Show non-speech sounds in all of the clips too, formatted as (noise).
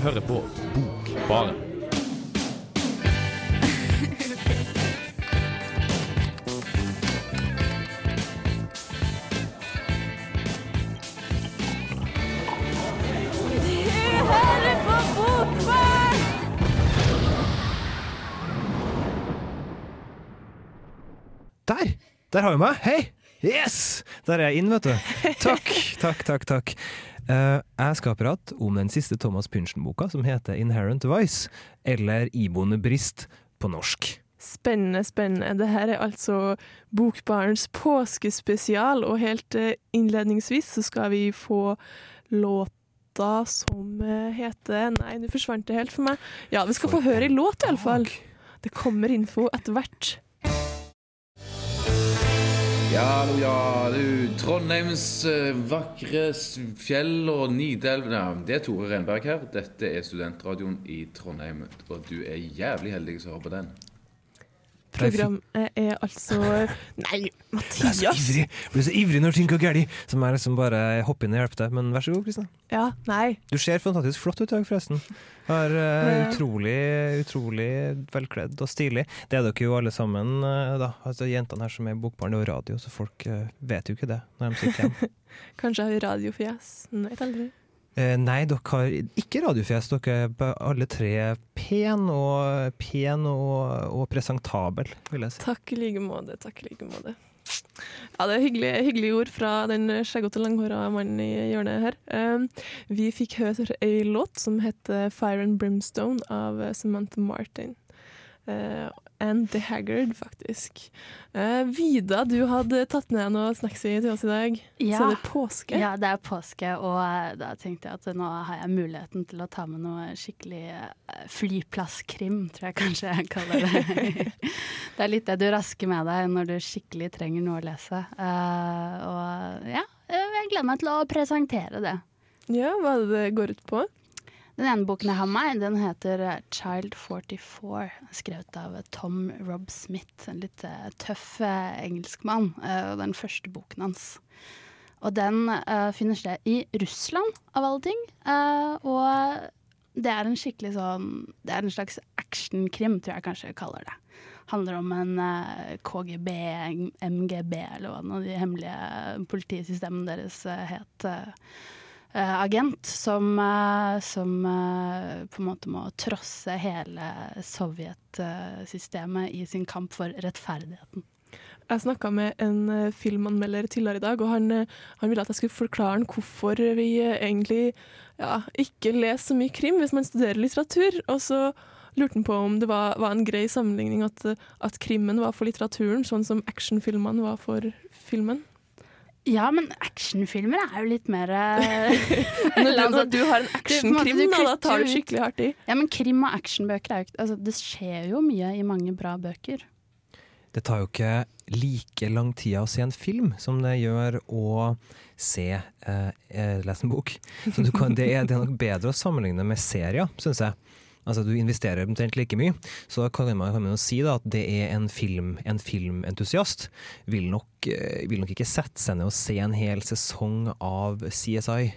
hører på Bokbaren. Der! Der har vi meg! Hei! Yes! Der er jeg inn, vet du. Takk, takk, takk. takk. Eh, jeg skal prate om den siste Thomas Pynchon-boka, som heter Inherent Vice, eller Iboende brist på norsk. Spennende, spennende. Det her er altså Bokbarens påskespesial, og helt eh, innledningsvis så skal vi få låta som eh, heter Nei, nå forsvant det helt for meg. Ja, vi skal få høre ei låt, iallfall. Det kommer info etter hvert. Ja, ja, du. Trondheims eh, vakre fjell og Nidelv ja, Det er Tore Renberg her. Dette er studentradioen i Trondheim. Og du er jævlig heldig som hører på den. Programmet er altså (laughs) Nei, Jeg er så Mathias! ivrig, blir så ivrig når ting går galt, må jeg liksom bare hoppe inn og hjelpe deg. Men vær så god, Kristian. Ja, nei. Du ser fantastisk flott ut i dag, forresten. Du er Ja. utrolig, utrolig velkledd og stilig. Det er dere jo alle sammen, uh, da. Altså, jentene her som er i Bokbarn, er jo radio, så folk uh, vet jo ikke det når de sitter (laughs) hjemme. Kanskje jeg har radiofjes. Vet aldri. Eh, nei, dere har ikke radiofjes. Dere er alle tre pen og, pen og, og presentabel, vil jeg si. Takk i like måte. Takk i like måte. Ja, det er hyggelige, hyggelige ord fra den skjeggete, langhåra mannen i hjørnet her. Um, vi fikk høre ei låt som heter 'Fire and Brimstone' av eh, Samantha Martin. And The Haggard, faktisk. Uh, Vida, du hadde tatt med deg noe snacksy til oss i dag. Ja. Så er det påske. Ja, det er påske, og eh, da tenkte jeg at nå har jeg muligheten til å ta med noe skikkelig eh, flyplasskrim, tror jeg kanskje jeg kaller det. (laughs) det er litt det du rasker med deg når du skikkelig trenger noe å lese. Eh, og ja, jeg gleder meg til å presentere det. Ja, Hva er det det går ut på? Den ene boken jeg har med den heter eh, Child 44, skrevet av Tom Rob Smith, en litt eh, tøff eh, engelskmann. eh, og den første boken hans. Og den eh, finner sted i Russland, av alle ting. Eh, og det er en skikkelig sånn Det er en slags actionkrim, tror jeg kanskje jeg kaller det. Handler om en eh, KGB, MGB, eller hva nå de hemmelige politisystemene deres eh, het. Eh, agent som, eh, som eh, på en måte må trosse hele Sovjetsystemet i sin kamp for rettferdigheten. Jeg snakka med en filmanmelder tidligere i dag, og han, han ville at jeg skulle forklare han hvorfor vi egentlig ja, ikke leser så mye krim hvis man studerer litteratur. Og så lurte han på om det var, var en grei sammenligning at, at krimmen var for litteraturen, sånn som actionfilmene var for filmen. Ja, men actionfilmer er jo litt mer eh, (laughs) Når du, (laughs) altså, du har en actionkrim, da, da tar du skikkelig hardt i. Ja, men krim og actionbøker er jo ikke altså, Det skjer jo mye i mange bra bøker. Det tar jo ikke like lang tid å se en film som det gjør å se eh, eh, lese en bok. Så du kan, det, er, det er nok bedre å sammenligne med serier, syns jeg. Altså Du investerer omtrent like mye. Så da kan man, kan man jo si da at det er en, film, en filmentusiast vil nok, eh, vil nok ikke sette seg ned og se en hel sesong av CSI.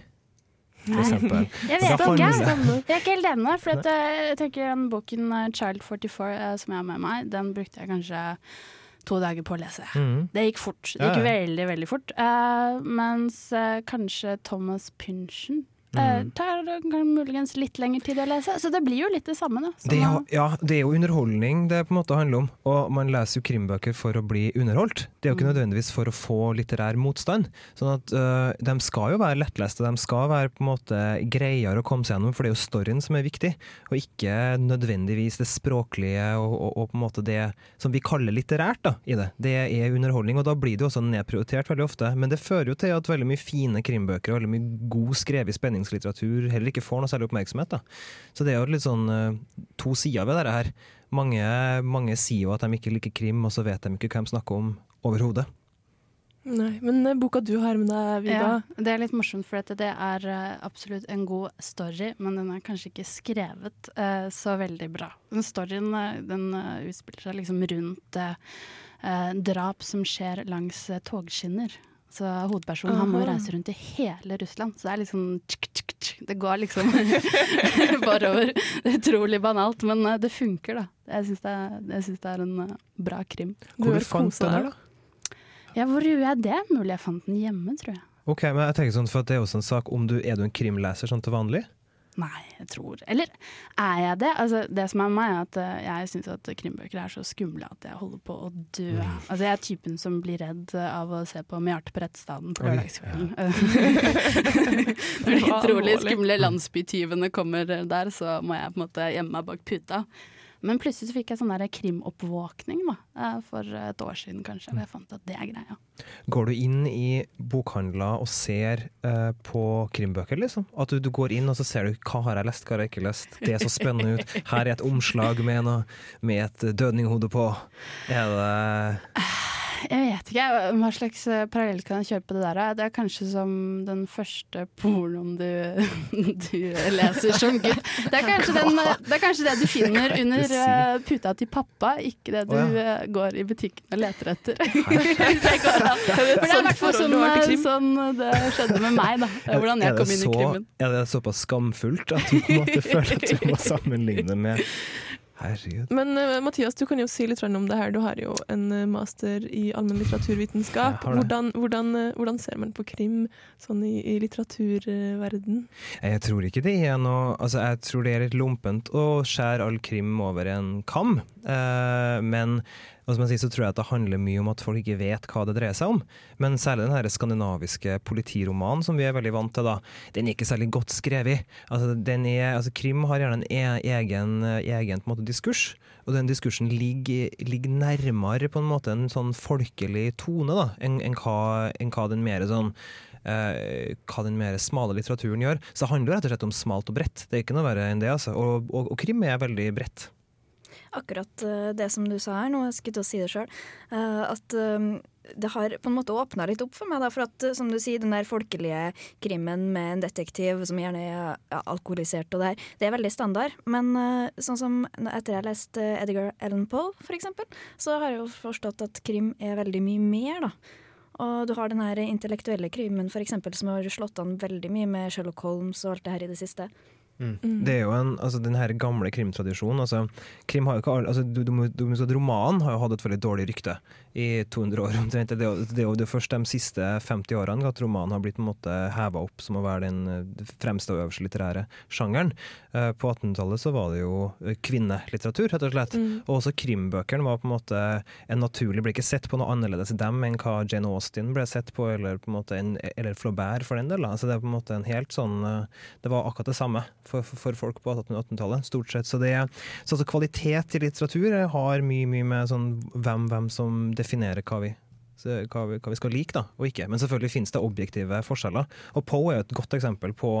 (laughs) Jeg vet ikke. Jeg er ikke helt enig. For at, eh, jeg tenker den boken eh, Child 44 eh, som jeg har med meg, den brukte jeg kanskje to dager på å lese. Mm. Det gikk fort. Det Ja, gikk ja. veldig, veldig fort. Eh, mens eh, kanskje Thomas Pynchon eh, Mhm. tar det muligens litt lengre tid å lese. Så det blir jo litt det samme, da. Det er, ja, det er jo underholdning det på en måte handler om, og man leser jo krimbøker for å bli underholdt. Det er jo ikke Mm. nødvendigvis for å få litterær motstand. Sånn at øh, De skal jo være lettleste, de skal være på en måte greiere å komme seg gjennom, for det er jo storyen som er viktig, og ikke nødvendigvis det språklige og, og, og på en måte det som vi kaller litterært da, i det. Det er underholdning, og da blir det jo også nedprioritert veldig ofte. Men det fører jo til at veldig mye fine krimbøker og veldig mye god skrevet spenningslitteratur heller ikke får noe særlig oppmerksomhet. da. Så det er jo litt sånn eh, to sider ved dette her. Mange, mange sier jo at de ikke liker krim, og så vet de ikke hva de snakker om overhodet. Nei, men eh, boka du har med deg, Vida Ja, det er litt morsomt, for det er eh, absolutt en god story, men den er kanskje ikke skrevet uh, så veldig bra. Den storyen den utspiller seg liksom rundt eh, drap som skjer langs togskinner. Så hovedpersonen han må reise rundt i hele Russland, så det er sånn tsk, tsk, tsk, Det går liksom (laughs) barover. Det er utrolig banalt, men eh, det funker, da. Jeg syns det, det er en eh, bra krim. Hvor fant du fant den her, da? Ja, hvor gjorde jeg det? Mulig jeg fant den hjemme, tror jeg. Ok, men jeg tenker sånn, for at det Er også en sak om du, er du en krimleser sånn til vanlig? Nei, jeg tror Eller er jeg det? Altså, det som er meg, er at eh, jeg syns at krimbøker er så skumle at jeg holder på å dø. Mm. Altså, jeg er typen som blir redd av å se på Mjarte på Rettsstaden på lørdagskvelden. (laughs) Når de (laughs) utrolig skumle landsbytyvene kommer der, så må jeg på en måte gjemme meg bak puta. Men plutselig så fikk jeg sånn der krimoppvåkning da, eh, for et år siden kanskje, og jeg fant at det er greia. Går du inn i bokhandler og ser eh, på krimbøker, liksom? At du, du går inn og så ser du hva har jeg lest, hva har jeg ikke lest. Det er så spennende ut. Her er et omslag med, noe, med et dødninghode på. Er det Jeg vet ikke hva slags eh, parallell kan jeg kjøre på det der. Det er kanskje som den første pornoen du, (laughs) du leser som gutt. Det eh, det er kanskje det du finner under eh, puta til pappa, ikke det du oh, ja. går i butikken og leter etter. (laughs) For det er i hvert fall sånn, eh, krim? sånn det skjedde med meg, da. (laughs) Hvordan jeg kom inn i krimmen. Er det såpass skamfullt at du på en måte føler at du må sammenligne med Herregud. Men uh, Mathias, du kan jo si litt om det her. Du har jo en eh, master i allmennlitteraturvitenskap. litteraturvitenskap. Hvordan, hvordan, eh, hvordan ser man på krim sånn i, i litteraturverden? Jeg tror ikke det er noe Altså, jeg tror det er litt lompent å skjære all krim over en kam. uh, men hva som jeg sier, så tror jeg at det handler mye om at folk ikke vet hva det dreier seg om. Men særlig den her skandinaviske politiromanen som vi er veldig vant til, da, den er ikke særlig godt skrevet. Altså, er, altså, krim har gjerne en e egen, egen på måte, diskurs, og den diskursen ligger, ligger nærmere på en måte en sånn folkelig tone da, enn en hva, en hva den mer sånn eh, hva den mer smale litteraturen gjør. Så det handler rett og slett om smalt og bredt. Det er ikke noe verre enn det. altså. Og, og, og krim er veldig bredt. Akkurat eh, det som du sa her nå, jeg skulle til å si det sjøl, at eh, det har på en måte åpna litt opp for meg. Da, for at, eh, som du sier, den der folkelige krimmen med en detektiv som gjerne er ja, alkoholisert og det her, det er veldig standard. Men eh, sånn som etter jeg har lest eh, Edgar Allan Poe, eksempel, så har jeg jo forstått at krim er veldig mye mer, da. Og du har den her intellektuelle krimmen for eksempel, som har slått an veldig mye med Sherlock Holmes og alt det her i det siste. Mm. Det er jo en, altså den her gamle krimtradisjonen. Altså, krim har jo ikke, altså, du, du, du, Romanen har jo hatt et veldig dårlig rykte i 200 år. (laughs) omtrent. Det er jo det, først de siste 50 årene at romanen har blitt på en måte heva opp som å være den eh, fremste og øverste litterære sjangeren. Eh, På 1800-tallet så var det jo eh, kvinnelitteratur, rett og slett. Mm. Og også krimbøkene var på en måte en naturlig Ble ikke sett på noe annerledes i dem enn hva Jane Austen ble sett på, eller, på en måte en, eller Flaubert for den del. Altså det er på en måte en helt sånn Det var akkurat det samme for, for, folk på 1800-tallet, stort sett. Så, det, så altså kvalitet i litteratur har mye, mye med sånn hvem, hvem som definerer hva vi hva vi, hva vi skal like da, og ikke. Men selvfølgelig finnes det objektive forskjeller. Og Poe er jo et godt eksempel på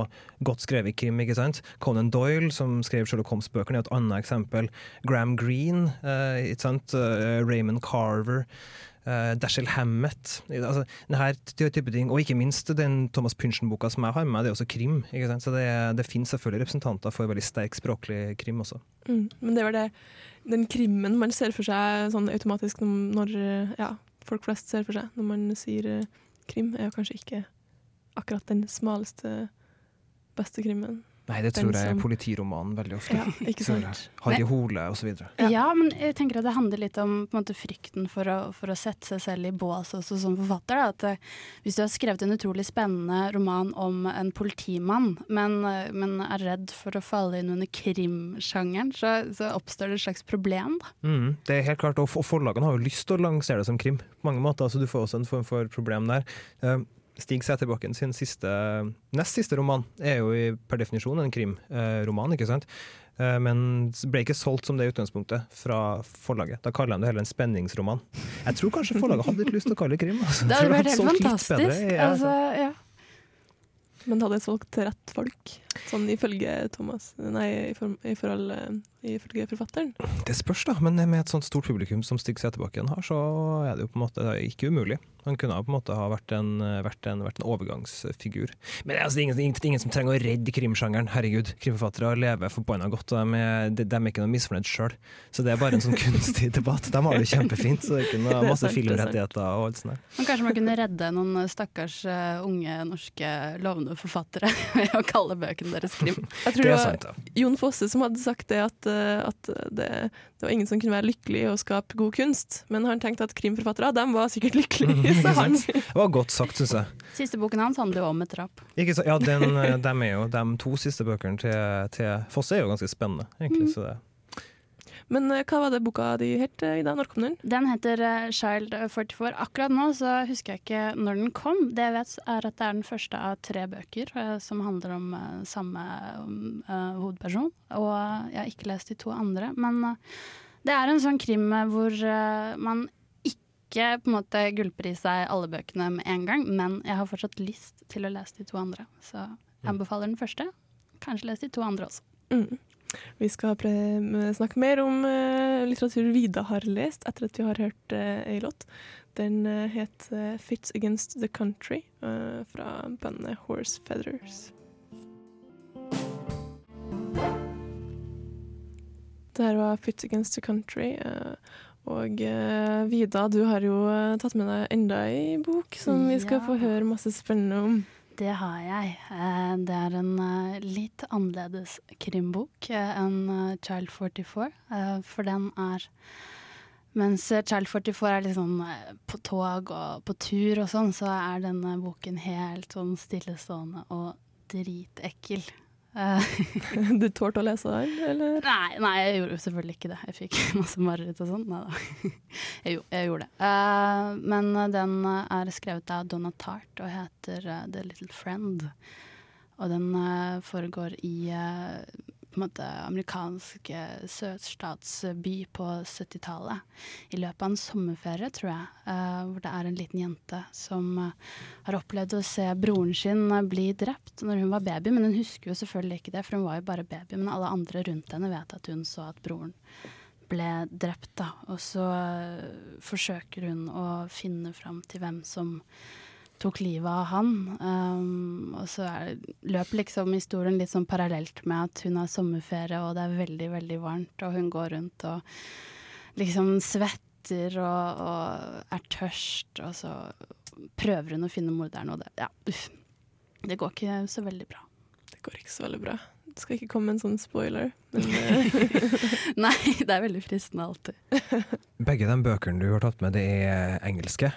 godt skrevet krim. ikke sant? Conan Doyle, som skrev Sherlock Holmes-bøkene, er et annet eksempel. Graham Greene, eh, ikke sant? Eh, Raymond Carver. Uh, Dashiell Hammett. Altså, denne type ting. Og ikke minst den Thomas Pynchon-boka som jeg har med meg, det er også krim. Så det, det finnes selvfølgelig representanter for veldig sterk språklig krim også. Mm. Men det var det, den krimmen man ser for seg sånn automatisk når, ja, folk flest ser for seg når man sier eh, krim, er jo kanskje ikke akkurat den smaleste, beste krimmen. Nei, det tror jeg er politiromanen veldig ofte. Ja, ikke sant? Harry Hole osv. Ja. Ja. men jeg tenker at det handler litt om måte, frykten for å, for å sette seg selv i bås også som forfatter. Da. At, eh, hvis du har skrevet en utrolig spennende roman om en politimann, men, eh, men er redd for å falle inn under krimsjangeren, så, så oppstår det et slags problem. Da. Mm, det er helt klart, og forlagene har jo lyst til å lansere det som krim på mange måter, så du får også en form for problem der. Eh, Stig Sæterbakken sin siste, nest siste roman er jo i, per definisjon en krimroman, ikke sant? Eh, Men ble ikke solgt som det utgangspunktet fra forlaget. Da kaller de det heller en spenningsroman. Jeg tror kanskje forlaget hadde litt lyst til å kalle det krim. Altså. Det hadde vært helt fantastisk. bedre, ja, altså, ja. Men hadde jeg solgt til rett folk? Sånn ifølge Thomas Nei, i, for, i forhold eh, ifølge forfatteren? Det spørs, da. Men med et sånt stort publikum som Stig Sæterbakken har, så er det jo på en måte ikke umulig. Han kunne på en måte ha vært en, vært en, vært en overgangsfigur. Men det er ingen, det er ingen, som trenger å redde krimsjangeren. Herregud, krimforfattere lever forbanna godt. og De er, de, er ikke noe misfornøyd sjøl. Så det er bare en sånn (laughs) kunstig debatt. De har det kjempefint. Så det er ikke noe (laughs) masse sant. filmrettigheter og alt sånt. der. Men kanskje man kunne redde noen stakkars eh, unge norske lovende forfattere (laughs) ved å kalle bøkene podkasten deres, Krim. (laughs) Jeg tror Det det var sant, ja. Jon Fosse som hadde sagt det at, eh, at det, det var ingen som kunne være lykkelig og skape god kunst. Men han tenkte at krimforfattere, de var sikkert lykkelige. (laughs) (laughs) Så han, Det var godt sagt, syns jeg. Siste boken hans handler jo om et drap. Ja, den, eh, dem er jo, de to siste bøkene til, til Fosse er jo ganske spennende, egentlig. Så det. Men eh, hva var det boka di het, eh, Ida? Når kom den? Den heter eh, Child 44. Akkurat nå så husker jeg ikke når den kom. Det jeg vet er at det er den første av tre bøker som handler om samme hovedperson. Og jeg har ikke lest de to andre. Men det er en sånn krim hvor man ikke på en måte gulper i seg alle bøkene med en gang, men jeg har fortsatt lyst til å lese de to andre. Så jeg anbefaler den første. Kanskje lese de to andre også. Mm. Vi skal snakke mer om eh, litteratur Vida har lest etter at vi har hørt ei låt. Den eh, het eh, 'Fits Against The Country' eh, fra bandet Horse Feathers. Det her var 'Fits Against The Country'. eh, og eh, Vida, du har jo eh, tatt med deg enda ei bok som vi skal få høre masse spennende om. Det har jeg. Eh, Det er en eh, litt annerledes krimbok eh, enn Child 44, eh, for den er mens Child 44 er litt sånn på tog og på tur og sånn, så er denne boken helt sånn stillestående og dritekkel. Eh, (laughs) Du tålte å lese det? eller? Nei, nei, jeg gjorde jo selvfølgelig ikke det. Jeg fikk (laughs) masse mareritt og sånn. Nei da. (laughs) Jeg, jeg gjorde det. Uh, men den er skrevet av Donna Tart og heter uh, The Little Friend. Og den uh, foregår i på en måte amerikansk eh, sørstatsby på 70-tallet. I løpet av en sommerferie, tror jeg, eh, hvor det er en liten jente som eh, har opplevd å se broren sin bli drept når hun var baby, men hun husker jo selvfølgelig ikke det, for hun var jo bare baby. Men alle andre rundt henne vet at hun så at broren ble drept, da. Og så forsøker hun å finne fram til hvem som tok livet av han. Um, og så er, løper liksom historien litt sånn parallelt med at hun har sommerferie, og det er veldig, veldig varmt, og hun går rundt og liksom svetter og, og er tørst, og så prøver hun å finne morderen, og det, ja, uff. Det går ikke så veldig bra. Det går ikke så veldig bra. Det skal ikke komme en sånn spoiler, men (laughs) eh, Nei, det er veldig fristende alltid. (laughs) Begge de bøkene du har tatt med, det er engelske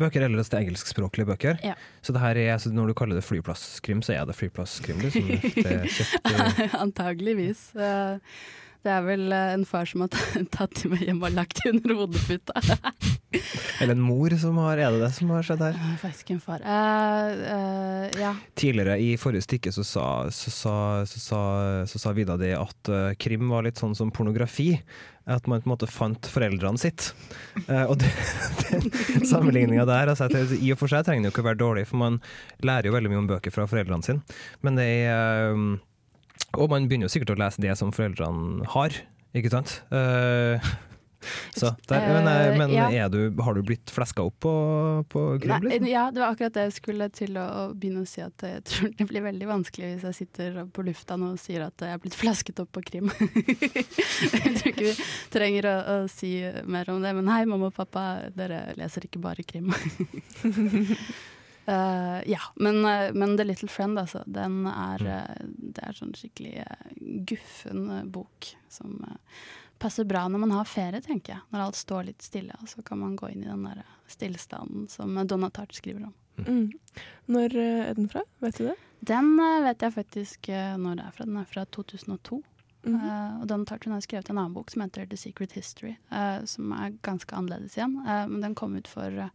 bøker, eller det er engelskspråklige bøker. Ja. Så det her er, så når du kaller det flyplasskrim, så er det flyplasskrim? Liksom. Det (laughs) er (laughs) eh, Antageligvis. Det er vel eh, en far som har (laughs) tatt meg hjem og lagt det under hodeputa. (laughs) eller en mor som har Er det det som har skjedd her? Faktisk en far. Uh, uh, ja. Tidligere i forrige stykke så sa, så sa, så sa, så sa Vida det at uh, krim var litt sånn som pornografi. At man på en måte fant foreldrene sitt. Og den (laughs) sammenligninga der altså, I og for seg trenger det jo ikke å være dårlig, for man lærer jo veldig mye om bøker fra foreldrene sine. Men det er Og man begynner jo sikkert å lese det som foreldrene har, ikke sant? Eh, så der, men eh, men Ja. du, har du blitt fleska opp på, på krim? Liksom? ja, det var akkurat det jeg skulle til å, å begynne å si. At jeg tror det blir veldig vanskelig hvis jeg sitter på lufta nå og sier at jeg er blitt flasket opp på krim. (laughs) jeg tror ikke vi trenger å, å si mer om det. Men hei, mamma og pappa, dere leser ikke bare krim. (laughs) Eh, ja, men, eh, men The Little Friend, altså. Den er, eh, det er sånn skikkelig uh, guffen bok som passer bra når man har ferie, tenker jeg. Når alt står litt stille, og så kan man gå inn i den der stillstanden som Donna Tartt skriver om. mm. Når eh, er den fra? Vet du det? Den vet jeg faktisk når det er fra. Den er fra 2002. Mhm. uh, og Don Tartt hun har skrevet en annen bok som heter The Secret History, uh, som er ganske annerledes igjen. Uh, men den kom ut for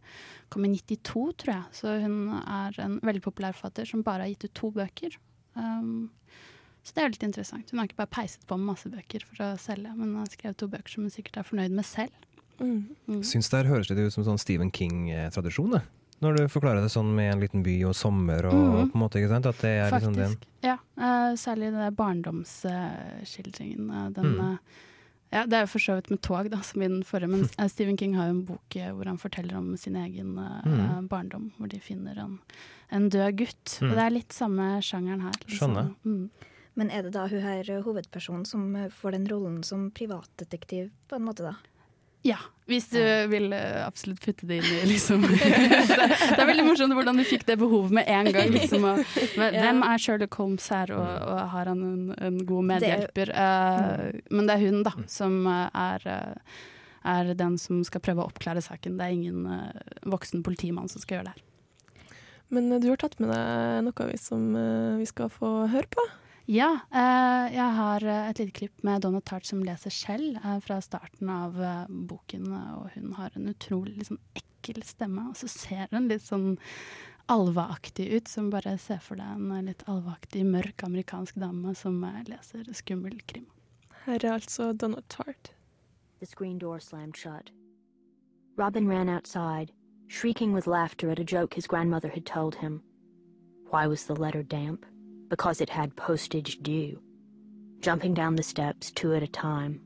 kom i 92, tror jeg. Så hun er en veldig populær forfatter som bare har gitt ut to bøker. Um, så det er litt interessant. Hun har ikke bare peiset på med masse bøker for å selge, men hun har skrevet to bøker som hun sikkert er fornøyd med selv. Mm. Mm. Syns det her høres litt ut som sånn Stephen King-tradisjon, det. Når du forklarer det sånn med en liten by og sommer og Mhm. på en måte, ikke sant? At det er liksom din Faktisk. Ja, Uh, særlig den der barndomsskildringen. Uh, den, Mm. uh, ja, det er jo for så vidt med tog, da, som i den forrige, men Stephen King har jo en bok hvor han forteller om sin egen Mm. barndom, hvor de finner en, en død gutt. Mm. Og det er litt samme sjangeren her. Skjønner. Mm. Men er det da hun her hovedpersonen som får den rollen som privatdetektiv, på en måte, da? Ja, hvis du vil eh, absolutt putte det inn i liksom det, (laughs) det er veldig morsomt hvordan du fikk det behovet med en gang. Liksom, og, hvem er Sherlock Holmes her, og, og har han en, en god medhjelper? Uh, men det er hun, da, som er, er den som skal prøve å oppklare saken. Det er ingen uh, voksen politimann som skal gjøre det her. Men du har tatt med deg noe vi, som vi skal få høre på? Ja, eh, jeg har eh, et lite klipp med Donna Tart som leser selv eh, fra starten av boken. Og hun har en utrolig liksom, ekkel stemme, og så ser hun litt sånn alveaktig ut. Som bare ser for deg en litt alveaktig, mørk amerikansk dame som leser skummel krim. Her er altså Donna Tart. The screen door slammed shut. Robin ran outside, shrieking with laughter at a joke his grandmother had told him. Why was the letter damp? Because it had postage due, jumping down the steps two at a time.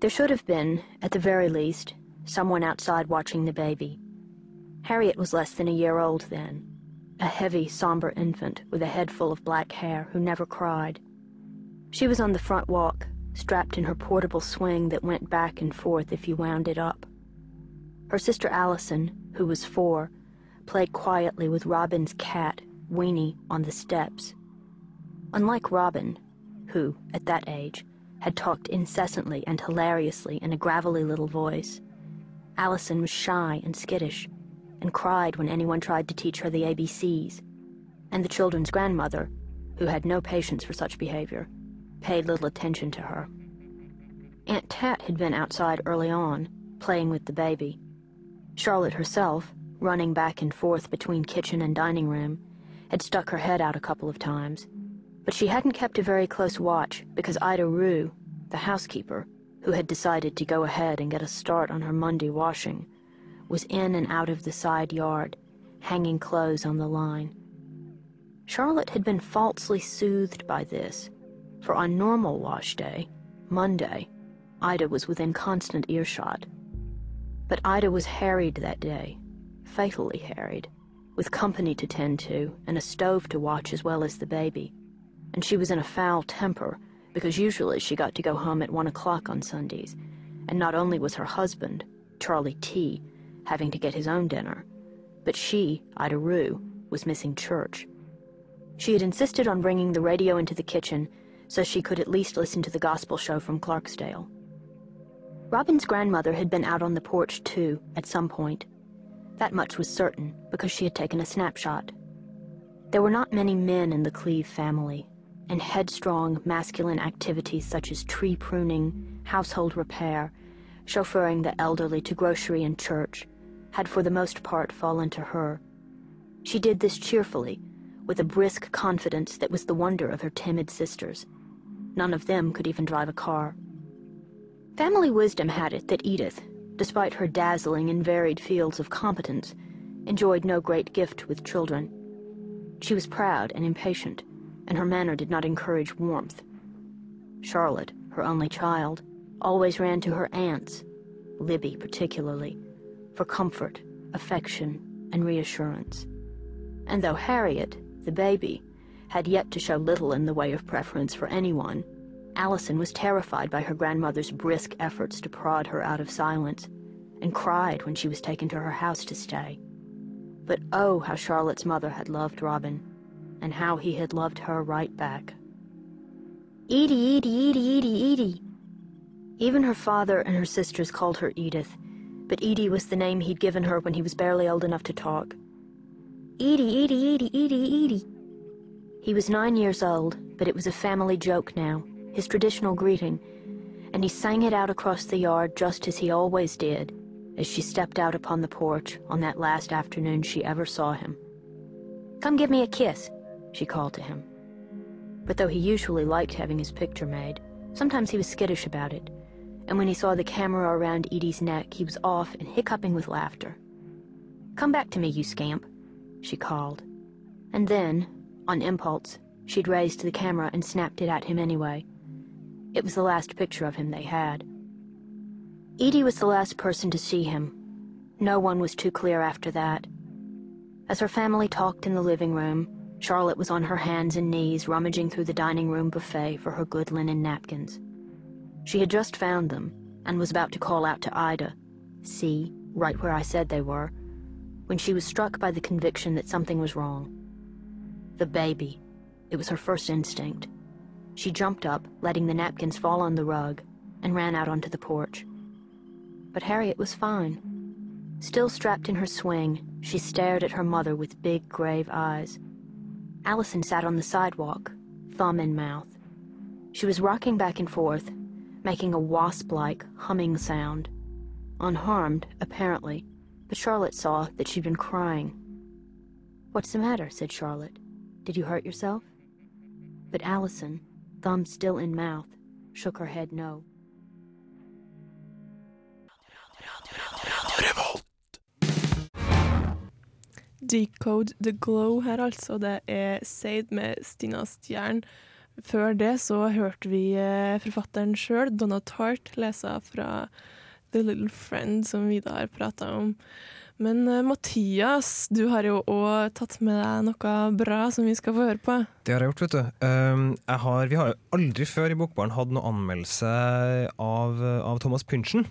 There should have been, at the very least, someone outside watching the baby. Harriet was less than a year old then, a heavy, somber infant with a head full of black hair who never cried. She was on the front walk, strapped in her portable swing that went back and forth if you wound it up. Her sister Allison, who was four, played quietly with Robin's cat Weenie on the steps. Unlike Robin, who, at that age, had talked incessantly and hilariously in a gravelly little voice, Allison was shy and skittish, and cried when anyone tried to teach her the ABCs, and the children's grandmother, who had no patience for such behavior, paid little attention to her. Aunt Tat had been outside early on, playing with the baby. Charlotte herself, running back and forth between kitchen and dining room, had stuck her head out a couple of times, but she hadn't kept a very close watch because Ida Rue, the housekeeper, who had decided to go ahead and get a start on her Monday washing, was in and out of the side yard, hanging clothes on the line. Charlotte had been falsely soothed by this, for on normal wash day, Monday, Ida was within constant earshot. But Ida was harried that day, fatally harried with company to tend to and a stove to watch as well as the baby. And she was in a foul temper because usually she got to go home at one o'clock on Sundays. And not only was her husband, Charlie T., having to get his own dinner, but she, Ida Rue, was missing church. She had insisted on bringing the radio into the kitchen so she could at least listen to the gospel show from Clarksdale. Robin's grandmother had been out on the porch too, at some point, that much was certain, because she had taken a snapshot. There were not many men in the Cleve family, and headstrong masculine activities such as tree pruning, household repair, chauffeuring the elderly to grocery and church, had for the most part fallen to her. She did this cheerfully, with a brisk confidence that was the wonder of her timid sisters. None of them could even drive a car. Family wisdom had it that Edith, despite her dazzling and varied fields of competence, enjoyed no great gift with children. She was proud and impatient, and her manner did not encourage warmth. Charlotte, her only child, always ran to her aunts, Libby particularly, for comfort, affection, and reassurance. And though Harriet, the baby, had yet to show little in the way of preference for anyone, Allison was terrified by her grandmother's brisk efforts to prod her out of silence, and cried when she was taken to her house to stay. But oh, how Charlotte's mother had loved Robin, and how he had loved her right back. Edie, Edie, Edie, Edie, Edie. Even her father and her sisters called her Edith, but Edie was the name he'd given her when he was barely old enough to talk. Edie, Edie, Edie, Edie, Edie. He was nine years old, but it was a family joke now, his traditional greeting, and he sang it out across the yard just as he always did, as she stepped out upon the porch on that last afternoon she ever saw him. Come give me a kiss, she called to him. But though he usually liked having his picture made, sometimes he was skittish about it, and when he saw the camera around Edie's neck, he was off and hiccuping with laughter. Come back to me, you scamp, she called. And then, on impulse, she'd raised the camera and snapped it at him anyway. It was the last picture of him they had. Edie was the last person to see him. No one was too clear after that. As her family talked in the living room, Charlotte was on her hands and knees rummaging through the dining room buffet for her good linen napkins. She had just found them, and was about to call out to Ida, see, right where I said they were, when she was struck by the conviction that something was wrong. The baby. It was her first instinct. She jumped up, letting the napkins fall on the rug, and ran out onto the porch. But Harriet was fine. Still strapped in her swing, she stared at her mother with big, grave eyes. Allison sat on the sidewalk, thumb in mouth. She was rocking back and forth, making a wasp-like humming sound. Unharmed, apparently, but Charlotte saw that she'd been crying. What's the matter? said Charlotte. Did you hurt yourself? But Allison, thumb still in mouth, shook her head no. Decode the Glow her, altså. Det er Seid med Stina Stjern. Før det så hørte vi eh, forfatteren sjøl, Donna Tartt, lese fra The Little Friend, som Vida har prata om. Men eh, Mathias, du har jo òg tatt med deg noe bra som vi skal få høre på. Det har jeg gjort, vet du. Jeg har, vi har aldri før i Bokbaren hatt noen anmeldelse av, av Thomas Pynchon.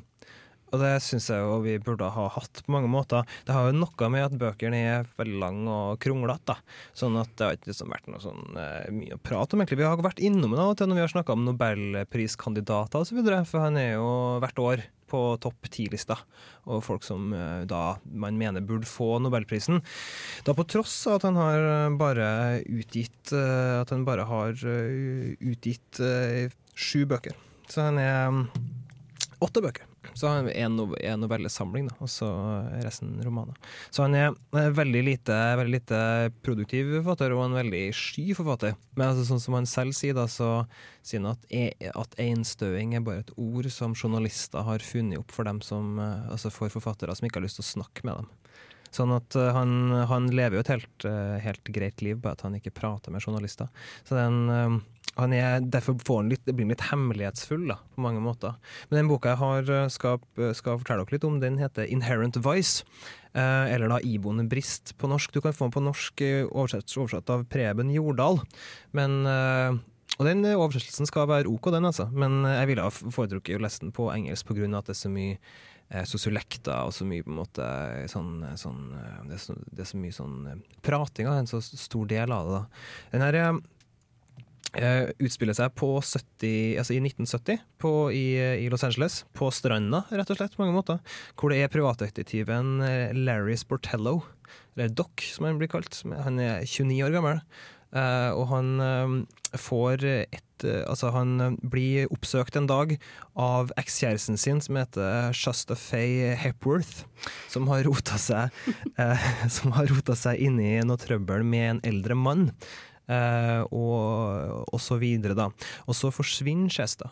Og det syns jeg jo vi burde ha hatt på mange måter. Det har jo noe med at bøkene er veldig lange og kronglete. Sånn at det har ikke liksom vært noe sånn eh, mye å prate om, egentlig. Vi har vært innom det av og til når vi har snakka om nobelpriskandidater osv., for han er jo hvert år på topp ti-lista, og folk som eh, da man mener burde få nobelprisen. Da på tross av at han har eh, bare utgitt At han bare har utgitt sju bøker. Så han er mm, åtte bøker. Så han er en, nov novellesamling, da, og så resten romaner. Så han er eh, veldig lite, veldig lite produktiv forfatter, og en veldig sky forfatter. Men altså, sånn som han selv sier, da, så sier han at, e at einstøing er bare et ord som journalister har funnet opp for dem som, eh, altså for forfattere som ikke har lyst til å snakke med dem. Sånn at uh, han, han, lever jo et helt, helt, greit liv, bare at han ikke prater med journalister. Så det er uh, han er, derfor får han litt, det blir han litt hemmelighetsfull da, på mange måter. Men den boka jeg har, skal, skal fortelle dere litt om, den heter 'Inherent Voice'. eller da 'Iboende brist' på norsk. Du kan få den på norsk oversatt, oversatt av Preben Jordal. Men og den oversettelsen skal være OK, den, altså. Men jeg ville ha foretrukket å lese den på engelsk pga. at det er så mye eh, sosiolekter og så mye på en måte sånn, sånn det, er så, det, er så, mye sånn prating av en så stor del av det. da. Den her eh, utspiller seg på 70, altså i 1970 på, i, i, Los Angeles, på stranda, rett og slett, på mange måter. Hvor det er privatdetektiven Larry Sportello, eller Doc som han blir kalt. Han er 29 år gammel. Uh, og han får et Altså, han blir oppsøkt en dag av ekskjæresten sin, som heter Shasta Faye Hepworth, som har rota seg (laughs) Som har rota seg inn i noe trøbbel med en eldre mann, og, og så videre, da. Og så forsvinner Shasta.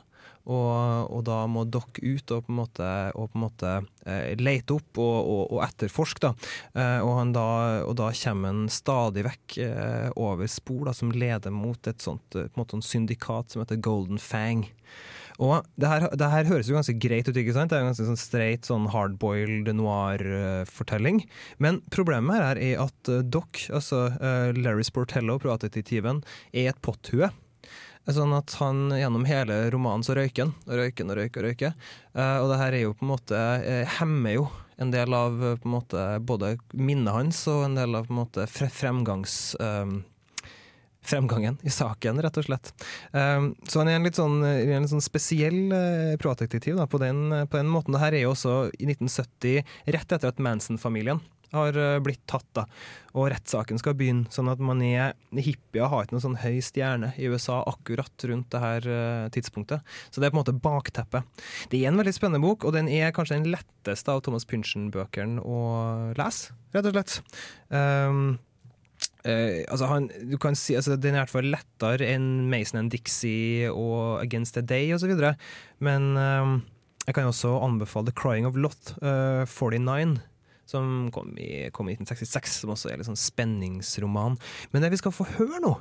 Og, og, da må dere ut og på en måte, på en måte eh, lete opp og, og, og etterforske. Da. Eh, og, da, og, da, kommer han stadig vekk eh, over spor da, som leder mot et sånt eh, måte syndikat som heter Golden Fang. Og det her, det her, høres jo ganske greit ut, ikke sant? Det er en ganske sånn straight, sånn hardboiled noir-fortelling. Men problemet her er at uh, Doc, altså uh, Larry Sportello, privatdetektiven, er et potthue. Sånn at han gjennom hele romanen så røyker han, og røyker og røyker. Og røyker. Uh, og det her er jo på en måte hemmer jo en del av på en måte, både minnet hans og en del av på en måte fremgangs... Um, fremgangen i saken, rett og slett. Um, så han er en litt sånn, en litt sånn spesiell uh, privatdetektiv på, den, på den måten. Det her er jo også i 1970, rett etter at Manson-familien har eh, blitt tatt, da. Og rettssaken skal begynne. Sånn at man er Hippier har ikke noen sånn høy stjerne i USA akkurat rundt det her tidspunktet. Så det er på en måte bakteppet. Det er en veldig spennende bok, og den er kanskje den letteste av Thomas Pynchon-bøkene å lese, rett og slett. Um, Uh, altså han, du kan si, altså Den er i hvert fall lettere enn Mason and Dixie og Against the Day osv. Men uh, jeg kan også anbefale The Crying of Lot uh, 49 som kom i, kom i 1966, som også er litt sånn spenningsroman. Men det vi skal få høre nå,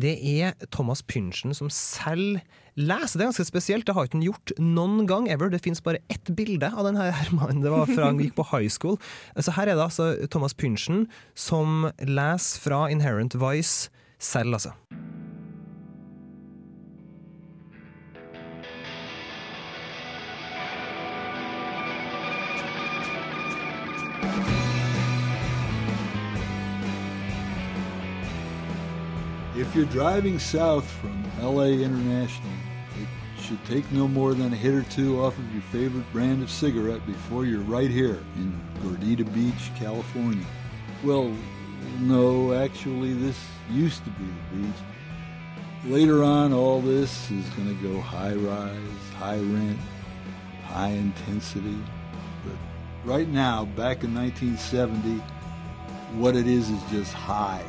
det er Thomas Pynchen som selv leser. Det er ganske spesielt, det har ikke han gjort noen gang ever. Det fins bare ett bilde av denne mannen. Det var fra han gikk på high school. Så her er det altså Thomas Pynchen som leser fra Inherent Vice selv, altså. If you're driving south from LA International, it should take no more than a hit or two off of your favorite brand of cigarette before you're right here in Gordita Beach, California. Well, no, actually, this used to be the beach. Later on, all this is going to go high rise, high rent, high intensity. But right now, back in 1970, what it is is just high.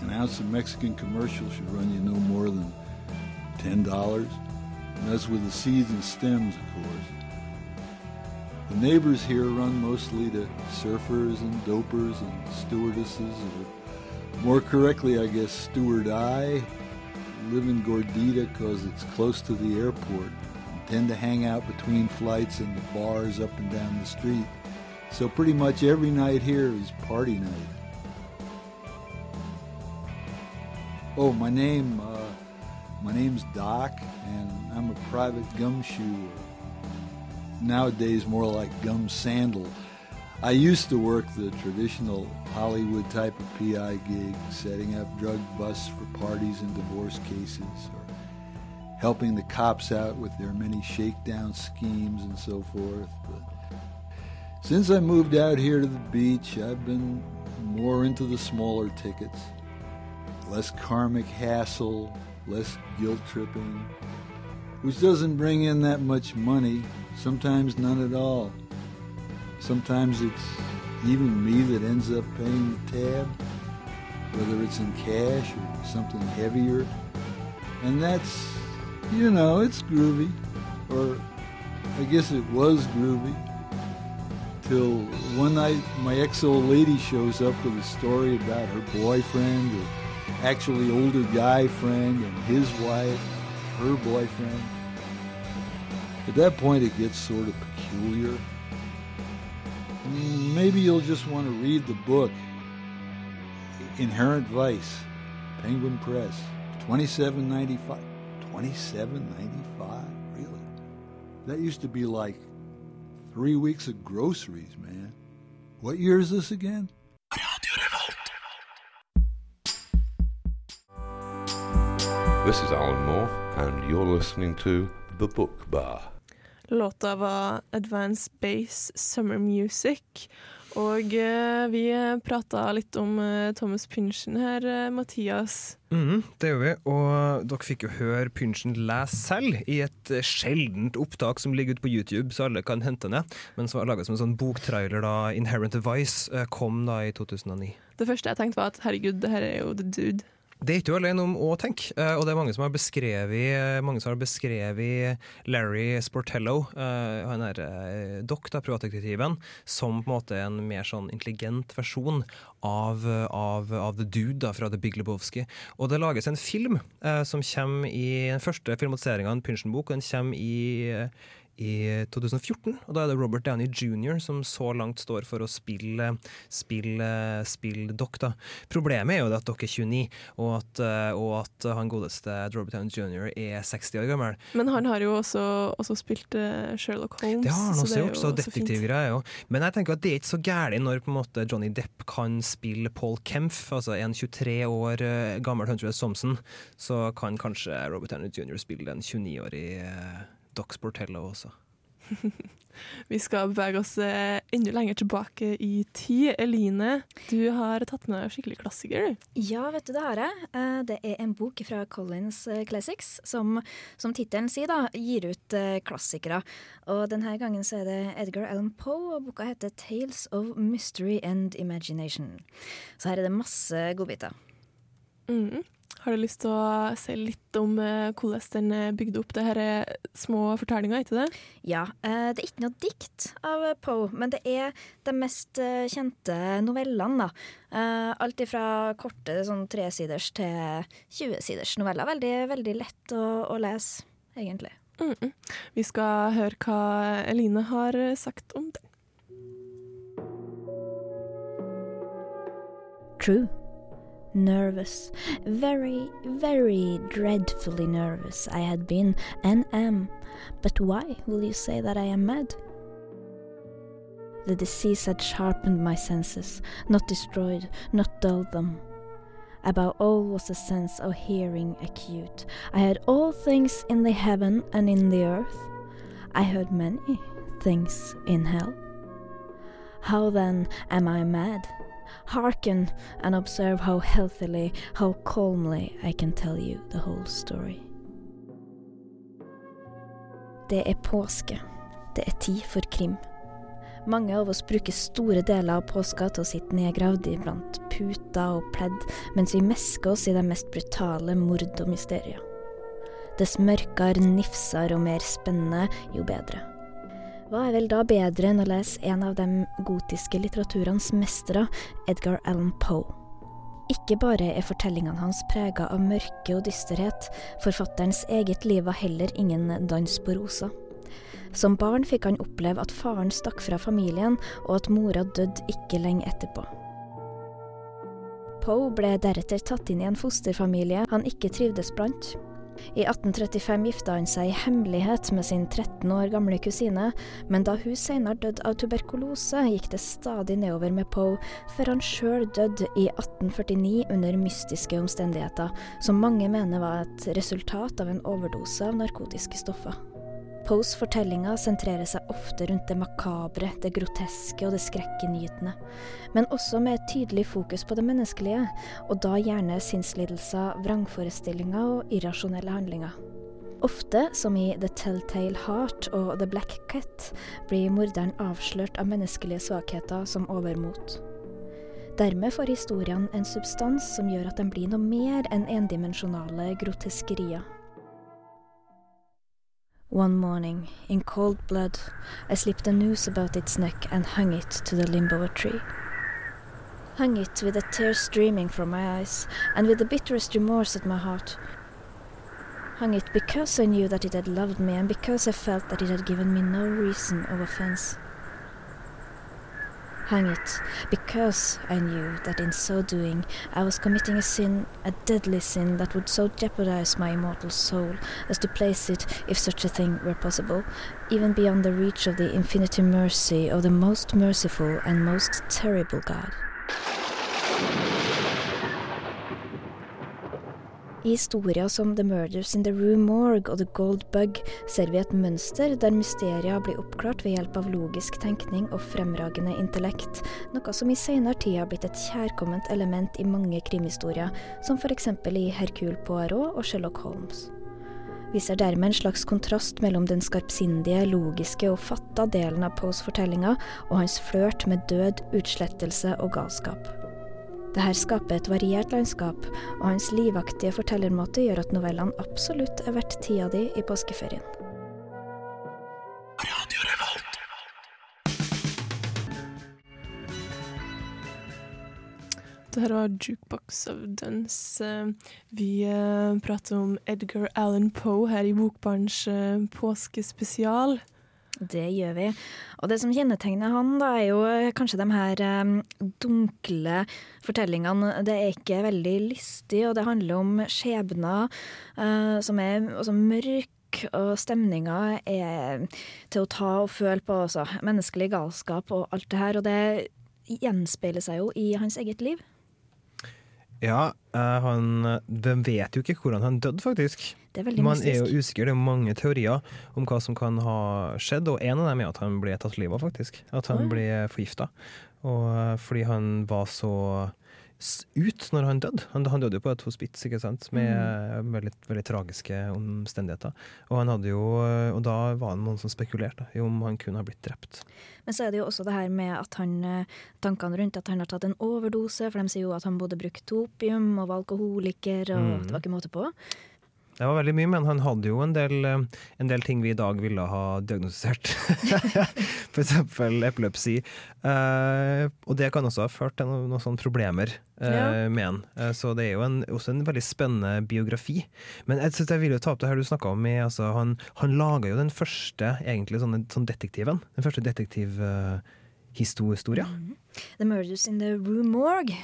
An ounce of Mexican commercial should run you no more than $10. And that's with the seeds and stems, of course. The neighbors here run mostly to surfers and dopers and stewardesses, or more correctly, I guess, steward I. Live in Gordita because it's close to the airport. Tend to hang out between flights and the bars up and down the street. So pretty much every night here is party night. Oh, my name, uh, my name's Doc, and I'm a private gumshoe. Nowadays, more like gum sandal. I used to work the traditional Hollywood type of PI gig, setting up drug busts for parties and divorce cases, or helping the cops out with their many shakedown schemes and so forth. But since I moved out here to the beach, I've been more into the smaller tickets. Less karmic hassle, less guilt tripping, which doesn't bring in that much money, sometimes none at all. Sometimes it's even me that ends up paying the tab, whether it's in cash or something heavier. And that's, you know, it's groovy. Or I guess it was groovy. Till one night my ex old lady shows up with a story about her boyfriend, or actually older guy friend, and his wife, her boyfriend. At that point, it gets sort of peculiar. Maybe you'll just want to read the book Inherent Vice, Penguin Press, 27.95. 27.95? Really? That used to be like three weeks of groceries, man. What year is this again? This is Alan Moore, and you're listening to The Book Bar. Låta var Advanced Bass Summer Music. Og eh, vi prata litt om eh, Thomas Pynchen her, eh, Mathias. Mm, det gjør vi, og dere fikk jo høre Pynchen lese selv i et eh, sjeldent opptak som ligger ute på YouTube, så alle kan hente ned. men som var laga som en sånn boktrailer da Inherent Device eh, kom da i 2009. Det første jeg tenkte var at herregud, det her er jo The Dude. Det er ikke du alene om å tenke, eh, og det er mange som har beskrevet, eh, som har beskrevet Larry Sportello, eh, han er dokk, da, privatdetektiven, som på en måte en mer sånn intelligent versjon av, av, av The Dude da, fra The Big Lebowski. Og det lages en film som kommer i den første filmatiseringa av en Pynchon-bok, og den kommer i i 2014, og da er det Robert Downey jr. som så langt står for å spille, spille, spille Doc. da. Problemet er jo at Doc er 29, og at, eh, og at han godeste Robert Downey jr. er 60 år gammel. Men han har jo også, også spilt eh, Sherlock Holmes. Det har han så også gjort, jo så fint. detektivgreier òg. Men jeg tenker at det er ikke så gærent når på en måte Johnny Depp kan spille Paul Kempf, altså en 23 år eh, gammel Hunter S. Thompson, så kan kanskje Robert Downey jr. spille en 29-årig Doc Sportello også. (laughs) Vi skal bevege oss eh, enda lenger tilbake i tid. Eline, du har tatt med deg skikkelig klassiker. Ja, vet du, det har jeg. Eh, Det er en bok fra Collins eh, Classics, som, som tittelen sier, da, gir ut klassikere. Og denne gangen så er det Edgar Allan Poe, og boka heter Tales of Mystery and Imagination. Så her er det masse godbiter. Mhm. Har du lyst til å se litt om eh, hvordan den bygde opp? Det her er små fortellingene ikke det? Ja, eh, det er ikke noe dikt av Poe, men det er de mest eh, kjente novellene, da. Eh, Alt ifra korte sånn tresiders til 20-siders noveller. Veldig, veldig lett å, å lese, egentlig. Mhm. Vi skal høre hva Eline har eh, sagt om det. True. Nervous. Very, very dreadfully nervous I had been and am. But why will you say that I am mad? The disease had sharpened my senses, not destroyed, not dulled them. Above all was the sense of hearing acute. I heard all things in the heaven and in the earth. I heard many things in hell. How then am I mad? Hearken and observe how healthily, how calmly I can tell you the whole story. Det er påske. Det er tid for krim. Mange av oss bruker store deler av påska til å sitte nedgravd iblant puter og pledd, mens vi mesker oss i de mest brutale mord og mysterier. Dess mørkere, nifsere og mer spennende, jo bedre. Hva er vel da bedre enn å lese en av de gotiske litteraturens mestere, Edgar Allan Poe? Ikke bare er fortellingene hans prega av mørke og dysterhet, forfatterens eget liv var heller ingen dans på rosa. Som barn fikk han oppleve at faren stakk fra familien, og at mora døde ikke lenge etterpå. Poe ble deretter tatt inn i en fosterfamilie han ikke trivdes blant. I 1835 gifta han seg i hemmelighet med sin 13 år gamle kusine, men da hun senere døde av tuberkulose, gikk det stadig nedover med Poe, før han sjøl døde i 1849 under mystiske omstendigheter, som mange mener var et resultat av en overdose av narkotiske stoffer. Poes fortellinger sentrerer seg ofte rundt det makabre, det groteske og det skrekkenytende, men også med et tydelig fokus på det menneskelige, og da gjerne sinnslidelser, vrangforestillinger og irrasjonelle handlinger. Ofte, som i The Telltale Heart og The Black Cat, blir morderen avslørt av menneskelige svakheter som overmot. Dermed får historiene en substans som gjør at de blir noe mer enn endimensjonale groteskerier. One morning, in cold blood, I slipped a noose about its neck and hung it to the limb of a tree. Hung it with a tear streaming from my eyes, and with the bitterest remorse at my heart. Hung it because I knew that it had loved me, and because I felt that it had given me no reason of offense. Hang it, because I knew that in so doing I was committing a sin, a deadly sin that would so jeopardize my immortal soul as to place it, if such a thing were possible, even beyond the reach of the infinite mercy of the most merciful and most terrible God. I historier som The Murders in the Rue Morgue og The Gold Bug ser vi et mønster der mysterier blir oppklart ved hjelp av logisk tenkning og fremragende intellekt, noe som i senere tid har blitt et kjærkomment element i mange krimhistorier, som f.eks. i Hercule Poirot og Sherlock Holmes. Vi ser dermed en slags kontrast mellom den skarpsindige, logiske og fatta delen av Poes fortellinger og hans flørt med død, utslettelse og galskap. Dette skaper et variert landskap, og hans livaktige fortellermåte gjør at novellene absolutt er verdt tida di i påskeferien. Det her var Jukebox of Duns. Eh, Vi eh, prater om Edgar Allan Poe her i Bokbarns eh, påskespesial. Det gjør vi. Og det som kjennetegner han, da, er jo eh, kanskje de her um, dunkle fortellingene. Det er ikke veldig lystig, og det handler om skjebner uh, som er også mørk, og stemninga er til å ta og føle på, også. Menneskelig galskap og alt det her. Og det gjenspeiler seg jo i hans eget liv. Ja, eh, han De vet jo ikke hvordan han døde, faktisk. Det er veldig Man er jo usikker. Det er mange teorier om hva som kan ha skjedd, og en av dem er at han ble tatt livet av, faktisk. At han ble forgifta. Og eh, fordi han var så ut når han døde. Han, han døde jo på et hospits, ikke sant, med Mm. veldig, veldig tragiske omstendigheter. Og, han hadde jo, eh, og da var det noen som spekulerte i om han kunne ha blitt drept. Men så er det jo også det her med at han, eh, tankene rundt at han har tatt en overdose, for de sier jo at han både brukte opium og var alkoholiker, og mm. det var ikke måte på. Det var veldig mye, men han hadde jo en del, eh, en del ting vi i dag ville ha diagnostisert. (laughs) Eksempel epilepsi. Eh, og det kan også ha ført til noen, noen sånne problemer eh, Ja. med han. Eh, så det er jo en, også en veldig spennende biografi. Men jeg, synes jeg vil jo ta opp det her du snakka om. Med, altså, han han laga jo den første egentlig sånne, sånn detektiven. Den første detektivhistoria. The Murders in the Rue Morgue.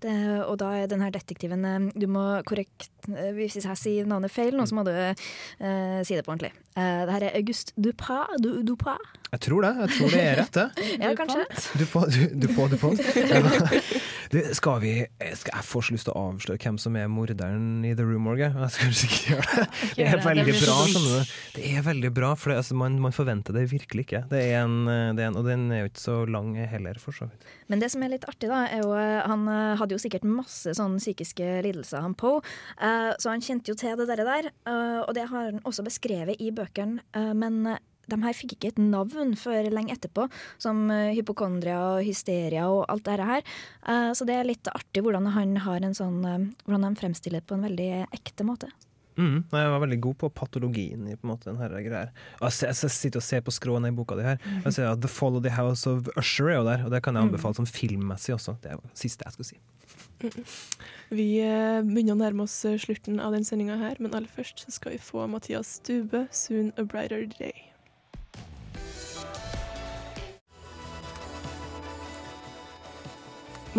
Det, og da er denne detektiven eh, Du må korrekt eh, Hvis jeg sier navnet feil så må du eh, si det på ordentlig. Uh, det her er August Duprat. Du, Duprat. Jeg tror det. Jeg tror det er rett, det. (laughs) Ja, kanskje. Dupont. Dupont, du, (laughs) du skal vi skal Jeg så lyst til å avsløre hvem som er morderen i The Room, Morgan. (laughs) Jeg skal kanskje ikke gjøre det. Det er veldig bra, skjønner du. Det er veldig bra, for det, altså, man, man forventer det virkelig ikke. Det er en, eh, det en, og den er jo ikke så lang heller, for så vidt. Men det som er litt artig, da, er jo eh, Han eh, hadde jo sikkert masse sånn psykiske lidelser, han Poe. Eh, så han kjente jo til det der. eh, og det har han også beskrevet i bøkene. eh, men eh, de her fikk ikke et navn før lenge etterpå, som eh, hypokondria og hysteria og alt det her. Eh, så det er litt artig hvordan han har en sånn eh, Hvordan han fremstiller det på en veldig ekte måte. Mm, jeg var veldig god på patologien i på en måte, den her greia. Jeg, jeg sitter og ser på skråen i boka di her. Jeg ser at The Fall of the House of Usher er jo der, og det kan jeg anbefale som filmmessig også. Det er det siste jeg skal si. Vi begynner å nærme oss slutten av den sendinga her, men aller først så skal vi få Mathias Stube, 'Soon a Brighter Day'.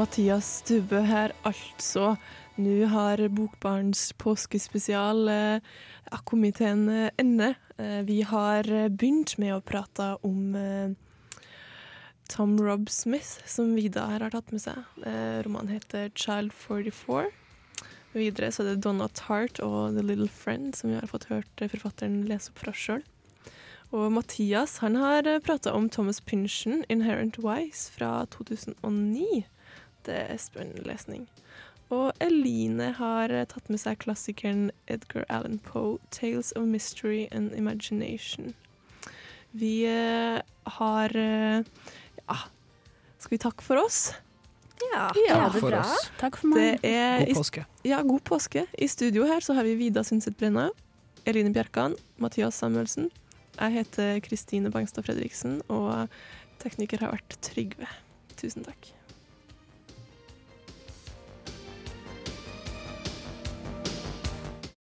Mathias Stubbe her, altså. Nå har Bokbarns påskespesial eh, kommet til en eh, ende. Eh, vi har eh, begynt med å prate om eh, Tom Rob Smith, som Vida her har tatt med seg. Romanen heter 'Child 44'. Videre så er det Donna Tart og 'The Little Friend', som vi har fått hørt forfatteren lese opp fra sjøl. Og Mathias han har prata om Thomas Pynchon, 'Inherent Wise', fra 2009. Det er spennende lesning. Og Eline har eh, tatt med seg klassikeren Edgar Allan Poe, 'Tales of Mystery and Imagination'. Vi eh, har eh, Ja, skal vi takke for oss? Ja, Ja, det er bra? oss. Takk for meg. Er God påske. ja, god påske. I studio her så har vi Vida Sundset Brenna, Eline Bjerkan, Mathias Samuelsen. Jeg heter Kristine Bangstad Fredriksen, og tekniker har vært Trygve. Tusen takk.